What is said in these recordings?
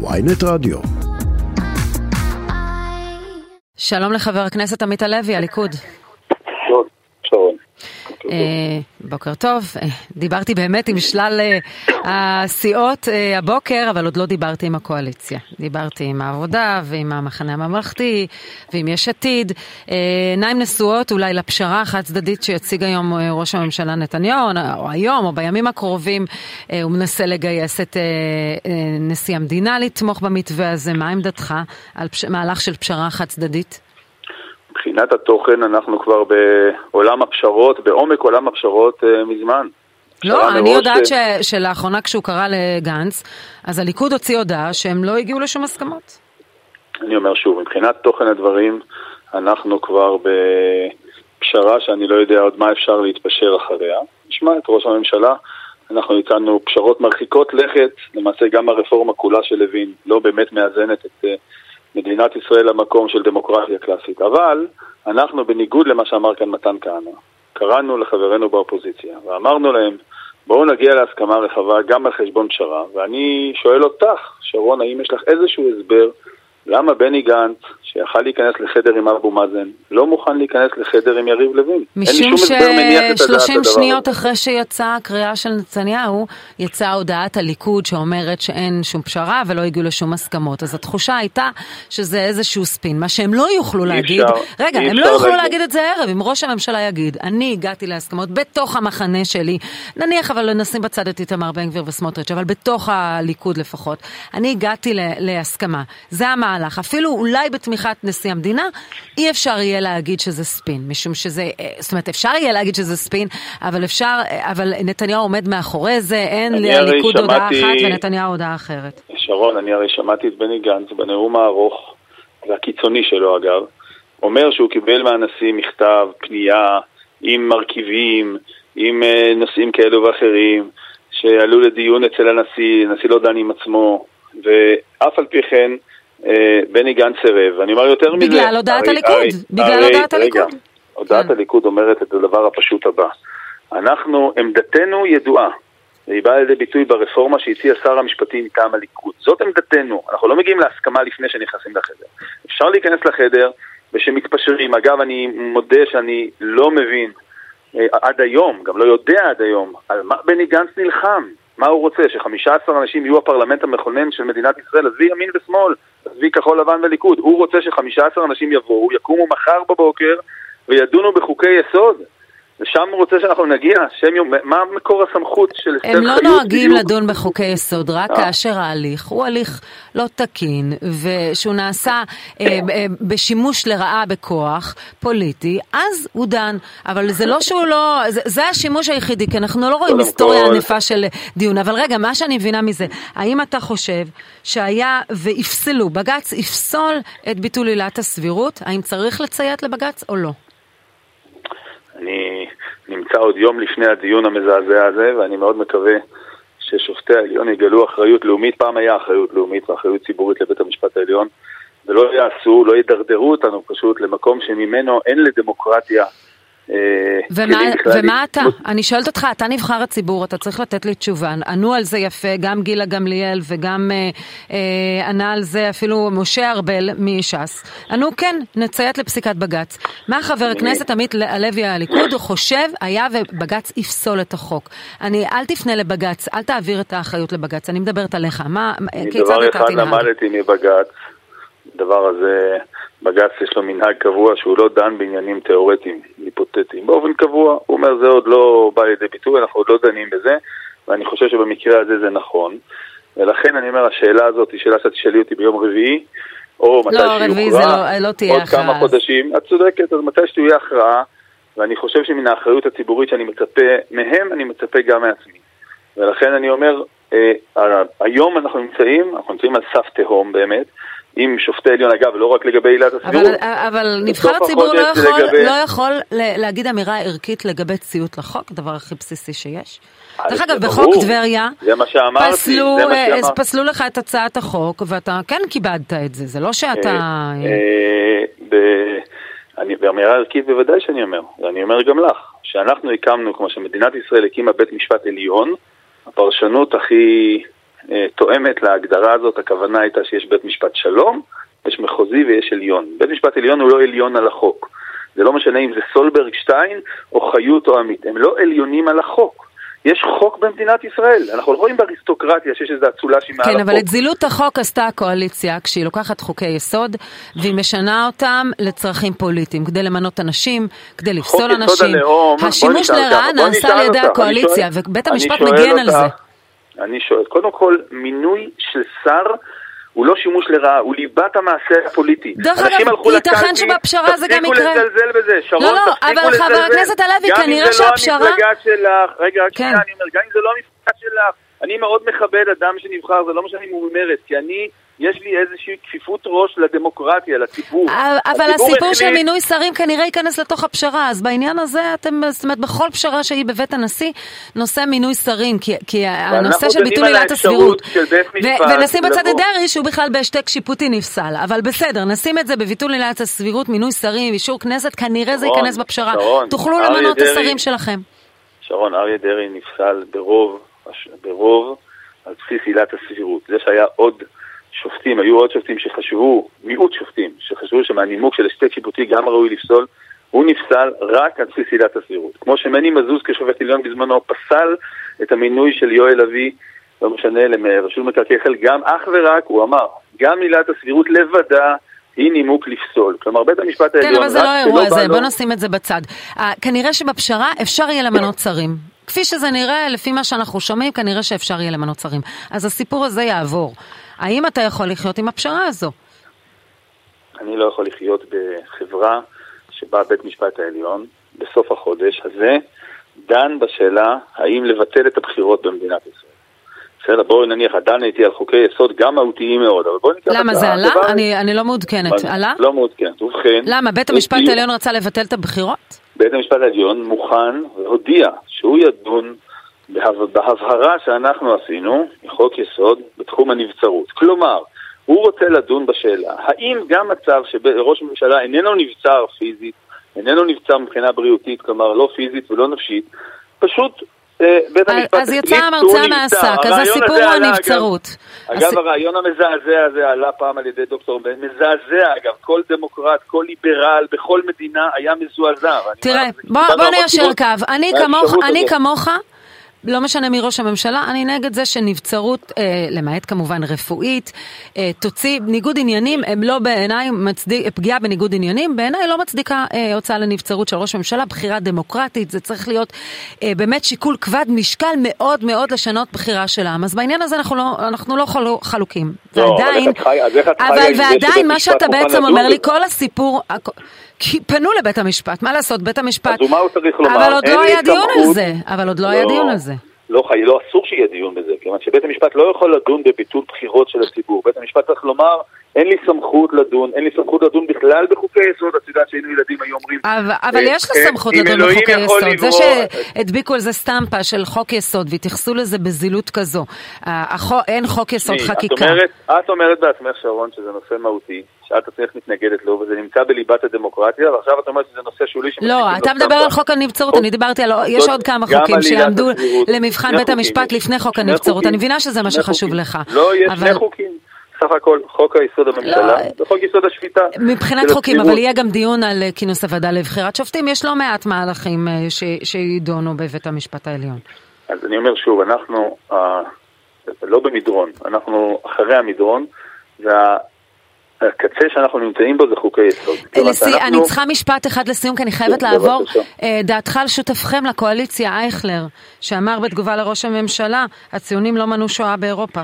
ויינט רדיו. שלום לחבר הכנסת עמית הלוי, הליכוד. אה, בוקר טוב, אה, דיברתי באמת עם שלל אה, הסיעות הבוקר, אבל עוד לא דיברתי עם הקואליציה. דיברתי עם העבודה ועם המחנה הממלכתי ועם יש עתיד. עיניים נשואות אולי לפשרה החד צדדית שיציג היום ראש הממשלה נתניהו, או היום או בימים הקרובים, הוא מנסה לגייס את נשיא המדינה לתמוך במתווה הזה. מה עמדתך על מהלך של פשרה חד צדדית? מבחינת התוכן אנחנו כבר בעולם הפשרות, בעומק עולם הפשרות uh, מזמן. לא, אני יודעת ש... שלאחרונה כשהוא קרא לגנץ, אז הליכוד הוציא הודעה שהם לא הגיעו לשום הסכמות. אני אומר שוב, מבחינת תוכן הדברים, אנחנו כבר בפשרה שאני לא יודע עוד מה אפשר להתפשר אחריה. נשמע את ראש הממשלה, אנחנו הצענו פשרות מרחיקות לכת, למעשה גם הרפורמה כולה של לוין לא באמת מאזנת את... Uh, מדינת ישראל למקום של דמוקרטיה קלאסית. אבל אנחנו, בניגוד למה שאמר כאן מתן כהנא, קראנו לחברינו באופוזיציה ואמרנו להם, בואו נגיע להסכמה רחבה גם על חשבון פשרה, ואני שואל אותך, שרון, האם יש לך איזשהו הסבר למה בני גנץ, שיכל להיכנס לחדר עם אבו מאזן, לא מוכן להיכנס לחדר עם יריב לוין? משום ש-30 שניות אחרי שיצאה הקריאה של נתניהו, יצאה הודעת הליכוד שאומרת שאין שום פשרה ולא הגיעו לשום הסכמות. אז התחושה הייתה שזה איזשהו ספין, מה שהם לא יוכלו להגיד, אפשר, רגע, הם לא יוכלו להגיד. להגיד את זה הערב, אם ראש הממשלה יגיד, אני הגעתי להסכמות בתוך המחנה שלי, נניח אבל נשים בצד את איתמר בן גביר וסמוטריץ', אבל בתוך הליכוד לפחות, אני הגעתי להסכמה. זה המעלה. המהלך, אפילו אולי בתמיכת נשיא המדינה, אי אפשר יהיה להגיד שזה ספין, משום שזה, אה, זאת אומרת, אפשר יהיה להגיד שזה ספין, אבל אפשר, אה, אבל נתניהו עומד מאחורי זה, אין לליכוד שמעתי... הודעה אחת ונתניהו הודעה אחרת. שרון, אני הרי שמעתי את בני גנץ בנאום הארוך והקיצוני שלו אגב, אומר שהוא קיבל מהנשיא מכתב, פנייה, עם מרכיבים, עם uh, נושאים כאלו ואחרים, שעלו לדיון אצל הנשיא, הנשיא לא דן עם עצמו, ואף על פי כן אה, בני גנץ סירב, ואני אומר יותר מזה... בגלל הודעת הליכוד, בגלל הודעת הליכוד. הודעת כן. הליכוד אומרת את הדבר הפשוט הבא. אנחנו, עמדתנו ידועה. והיא באה לידי ביטוי ברפורמה שהציע שר המשפטים מטעם הליכוד. זאת עמדתנו, אנחנו לא מגיעים להסכמה לפני שנכנסים לחדר. אפשר להיכנס לחדר ושמתפשרים. אגב, אני מודה שאני לא מבין אה, עד היום, גם לא יודע עד היום, על מה בני גנץ נלחם. מה הוא רוצה? ש-15 אנשים יהיו הפרלמנט המכונן של מדינת ישראל? עזבי ימין ושמאל, עזבי כחול לבן וליכוד. הוא רוצה ש-15 אנשים יבואו, יקומו מחר בבוקר וידונו בחוקי יסוד. ושם הוא רוצה שאנחנו נגיע, שם יום, מה מקור הסמכות של אסתר חיות? הם לא נוהגים בדיוק? לדון בחוקי יסוד, רק אה. כאשר ההליך הוא הליך לא תקין, ושהוא נעשה אה, אה, בשימוש לרעה בכוח פוליטי, אז הוא דן. אבל זה לא שהוא לא, זה, זה השימוש היחידי, כי אנחנו לא רואים היסטוריה. ענפה של דיון. אבל רגע, מה שאני מבינה מזה, האם אתה חושב שהיה ויפסלו, בג"ץ יפסול את ביטול עילת הסבירות, האם צריך לציית לבג"ץ או לא? אני נמצא עוד יום לפני הדיון המזעזע הזה, ואני מאוד מקווה ששופטי העליון יגלו אחריות לאומית. פעם היה אחריות לאומית ואחריות ציבורית לבית המשפט העליון, ולא יעשו, לא ידרדרו אותנו פשוט למקום שממנו אין לדמוקרטיה ומה, ומה אתה? אני שואלת אותך, אתה נבחר הציבור, אתה צריך לתת לי תשובה. ענו על זה יפה, גם גילה גמליאל וגם אה, אה, ענה על זה אפילו משה ארבל מש"ס. ענו כן, נציית לפסיקת בג"ץ. מה חבר הכנסת עמית הלוי הליכוד חושב היה ובג"ץ יפסול את החוק. אני, אל תפנה לבג"ץ, אל תעביר את האחריות לבג"ץ, אני מדברת עליך. מה, כיצד אתה תנהג? דבר אחד למדתי מבג"ץ, דבר הזה... בג"ץ יש לו מנהג קבוע שהוא לא דן בעניינים תיאורטיים, קבוע, הוא אומר זה עוד לא בא לידי ביטוי, אנחנו עוד לא דנים בזה, ואני חושב שבמקרה הזה זה נכון. ולכן אני אומר, השאלה הזאת היא שאלה שאת תשאלי אותי ביום רביעי, או מתי לא, שיוכרע, לא, לא תהיה עוד הכרעה. כמה חודשים. את צודקת, אז מתי שתהיה הכרעה, ואני חושב שמן האחריות הציבורית שאני מצפה מהם, אני מצפה גם מעצמי. ולכן אני אומר, אה, היום אנחנו נמצאים, אנחנו נמצאים על סף תהום באמת, עם שופטי עליון, אגב, לא רק לגבי עילת הסבירות. אבל, אבל נבחר הציבור לא יכול, לגבי... לא יכול להגיד אמירה ערכית לגבי ציות לחוק, הדבר הכי בסיסי שיש. דרך אגב, בחוק טבריה, פסלו, אה, פסלו לך את הצעת החוק, ואתה כן כיבדת את זה, זה לא שאתה... אה, אה, אני, באמירה ערכית בוודאי שאני אומר, ואני אומר גם לך, שאנחנו הקמנו, כמו שמדינת ישראל הקימה בית משפט עליון, הפרשנות הכי אה, תואמת להגדרה הזאת, הכוונה הייתה שיש בית משפט שלום, יש מחוזי ויש עליון. בית משפט עליון הוא לא עליון על החוק. זה לא משנה אם זה סולברג שטיין או חיות או עמית, הם לא עליונים על החוק. יש חוק במדינת ישראל. אנחנו לא רואים באריסטוקרטיה שיש איזו אצולה שהיא מעל כן, החוק. אבל את זילות החוק עשתה הקואליציה כשהיא לוקחת חוקי יסוד והיא משנה אותם לצרכים פוליטיים, כדי למנות אנשים, כדי לפסול אנשים. השימוש לרעה נעשה על ידי. הקואליציה, ובית המשפט מגן על זה. אני שואל, קודם כל, מינוי של שר הוא לא שימוש לרעה, הוא ליבת המעשה הפוליטי. דרך אגב, ייתכן שבפשרה זה גם יקרה. תפסיקו לזלזל בזה, שרון, לא, לא, תפסיקו אבל לזלזל. חבר הכנסת הלוי, כנראה גם אם שהפשרה- זה לא המפלגה שלך, רגע, רק כן. שנייה, אני אומר, גם אם זה לא המפלגה שלך, אני מאוד מכבד אדם שנבחר, זה לא משנה אם הוא ממרצ, כי אני, יש לי איזושהי כפיפות ראש לדמוקרטיה, לציבור. אבל הסיפור של מינוי שרים כנראה ייכנס לתוך הפשרה, אז בעניין הזה אתם, זאת אומרת, בכל פשרה שהיא בבית הנשיא, נושא מינוי שרים, כי, כי הנושא של ביטול עילת הסבירות, ונשים בצד את. דרעי שהוא בכלל בהשתק שיפוטי נפסל, אבל בסדר, נשים את זה בביטול עילת הסבירות, מינוי שרים, אישור כנסת, כנראה זה ייכנס בפשרה. תוכלו למנות את השרים שלכם. שרון אריה דרעי נפסל ברוב, ברוב על בסיס עילת הסבירות. זה שהיה עוד שופטים, היו עוד שופטים שחשבו, מיעוט שופטים, שחשבו שמהנימוק של השתק שיפוטי גם ראוי לפסול, הוא נפסל רק על בסיס עילת הסבירות. כמו שמני מזוז כשופט עליון בזמנו פסל את המינוי של יואל אבי, לא משנה, לרשות מקרקעי ישראל, גם אך ורק, הוא אמר, גם עילת הסבירות לבדה היא נימוק לפסול. כלומר, בית המשפט העליון... כן, אבל זה לא האירוע הזה, בוא נשים את זה בצד. אה, כנראה שבפשרה אפשר יהיה למנות שרים. כפי שזה נראה, לפי מה שאנחנו שומעים, כנראה שאפשר יהיה למנות שרים. אז הסיפור הזה יעבור. האם אתה יכול לחיות עם הפשרה הזו? אני לא יכול לחיות בחברה שבה בית משפט העליון בסוף החודש הזה דן בשאלה האם לבטל את הבחירות במדינת ישראל. בסדר, בואו נניח, דן איתי על חוקי יסוד גם מהותיים מאוד, אבל בואו ניקח למה זה עלה? אני, אני לא מעודכנת. עלה? לא מעודכנת. ובכן... למה? בית המשפט העליון רצה לבטל את הבחירות? בית המשפט העליון מוכן והודיע שהוא ידון בהב... בהבהרה שאנחנו עשינו מחוק יסוד בתחום הנבצרות. כלומר, הוא רוצה לדון בשאלה, האם גם מצב שראש ממשלה איננו נבצר פיזית, איננו נבצר מבחינה בריאותית, כלומר לא פיזית ולא נפשית, פשוט בית המשפט אז יצא המרצע. מהשק, אז הסיפור הוא הנבצרות. אגב, הרעיון המזעזע הזה עלה פעם על ידי דוקטור בן, מזעזע אגב, כל דמוקרט, כל ליברל בכל מדינה היה מזועזע. תראה, בוא, ניישר קו. אני. כמוך, לא משנה מי ראש הממשלה, אני נגד זה שנבצרות, אה, למעט כמובן רפואית, אה, תוציא ניגוד עניינים, הם לא בעיניי מצדיק, פגיעה בניגוד עניינים, בעיניי לא מצדיקה אה, הוצאה לנבצרות של ראש הממשלה, בחירה דמוקרטית, זה צריך להיות אה, באמת שיקול כבד משקל מאוד מאוד לשנות בחירה של העם. אז בעניין הזה אנחנו לא, אנחנו לא חלו, חלוקים. לא, אבל ועדיין, אבל עם זה ועדיין מה שאתה בעצם אומר לי? כל הסיפור, הכ- כי פנו לבית המשפט, מה לעשות, בית המשפט... אז מה הוא צריך לומר? אבל עוד לא היה דיון על. זה, אבל עוד לא היה דיון על זה. לא, חי, לא אסור שיהיה דיון בזה, כיוון שבית המשפט לא יכול לדון בביטול בחירות של הציבור. בית המשפט צריך לומר, אין לי סמכות לדון, אין לי סמכות לדון בכלל בחוקי יסוד, את יודעת שהיינו ילדים היו אומרים... אבל, אבל אה, יש לך אה, סמכות לדון בחוקי יסוד. זה שהדביקו על זה סטמפה של חוק יסוד והתייחסו לזה בזילות כזו. החו- אין חוק יסוד חקיקה. את אומרת, את אומרת בעצמך, שרון, שזה נושא מהותי, שאת עצמך מתנגדת לו, וזה נמצא בליבת הדמוקרטיה, ועכשיו את אומרת שזה נושא שולי לא, אתה מדבר. על חוק הנבצרות, חוק- אני דיברתי על... יש עוד כמה חוקים שיעמדו למבחן בית המשפט. לפני חוק הנבצרות. אני מבינה שזה מה שחשוב. לך. לא, יש שני חוקים. סך הכל, חוק היסוד הממשלה, לא. וחוק יסוד השפיטה. מבחינת חוקים, הסבירות. אבל יהיה גם דיון על אה, כינוס הוועדה לבחירת שופטים, יש לא מעט מהלכים אה, ש- שידונו בבית המשפט העליון. אז אני אומר שוב, אנחנו אה, לא במדרון, אנחנו אחרי המדרון, והקצה שאנחנו נמצאים בו זה חוקי יסוד. לסי, שאנחנו- אני צריכה משפט אחד לסיום, כי אני חייבת כן, לעבור. בבקשה. אה, דעתך על שותפכם לקואליציה, אייכלר, שאמר בתגובה לראש הממשלה, הציונים לא מנעו שואה באירופה.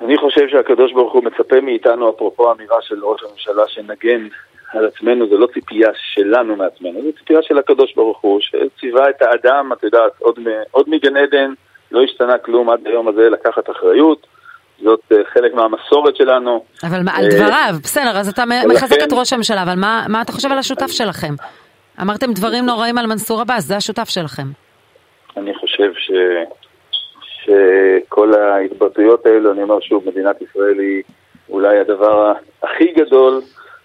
אני חושב שהקדוש ברוך הוא מצפה מאיתנו, אפרופו האמירה של ראש הממשלה, שנגן על עצמנו, זה לא ציפייה שלנו מעצמנו, זה ציפייה של הקדוש ברוך הוא, שציווה את האדם, את יודעת, עוד, מ- עוד מגן עדן, לא השתנה כלום עד היום הזה לקחת אחריות, זאת אה, חלק מהמסורת שלנו. אבל מה, על אה, דבריו, בסדר, אז אתה מחזק את ראש הממשלה, אבל מה, מה אתה חושב על השותף שלכם? אמרתם דברים נוראים על מנסור עבאס, זה השותף שלכם. אני חושב ש... שכל ההתבטאויות האלו, אני אומר שוב, מדינת ישראל היא אולי הדבר הכי גדול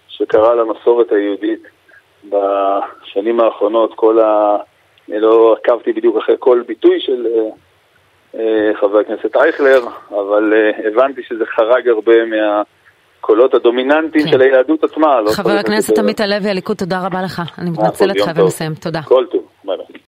שקרה למסורת היהודית בשנים האחרונות. כל ה... אני לא עקבתי בדיוק אחרי כל ביטוי של אה, חבר הכנסת אייכלר, אבל הבנתי שזה חרג הרבה מהקולות הדומיננטיים כן. של היהדות עצמה. לא חבר הכנסת עמית הלוי, הליכוד, תודה רבה לך. אני מתנצלת, חייבים לסיים. תודה. כל טוב.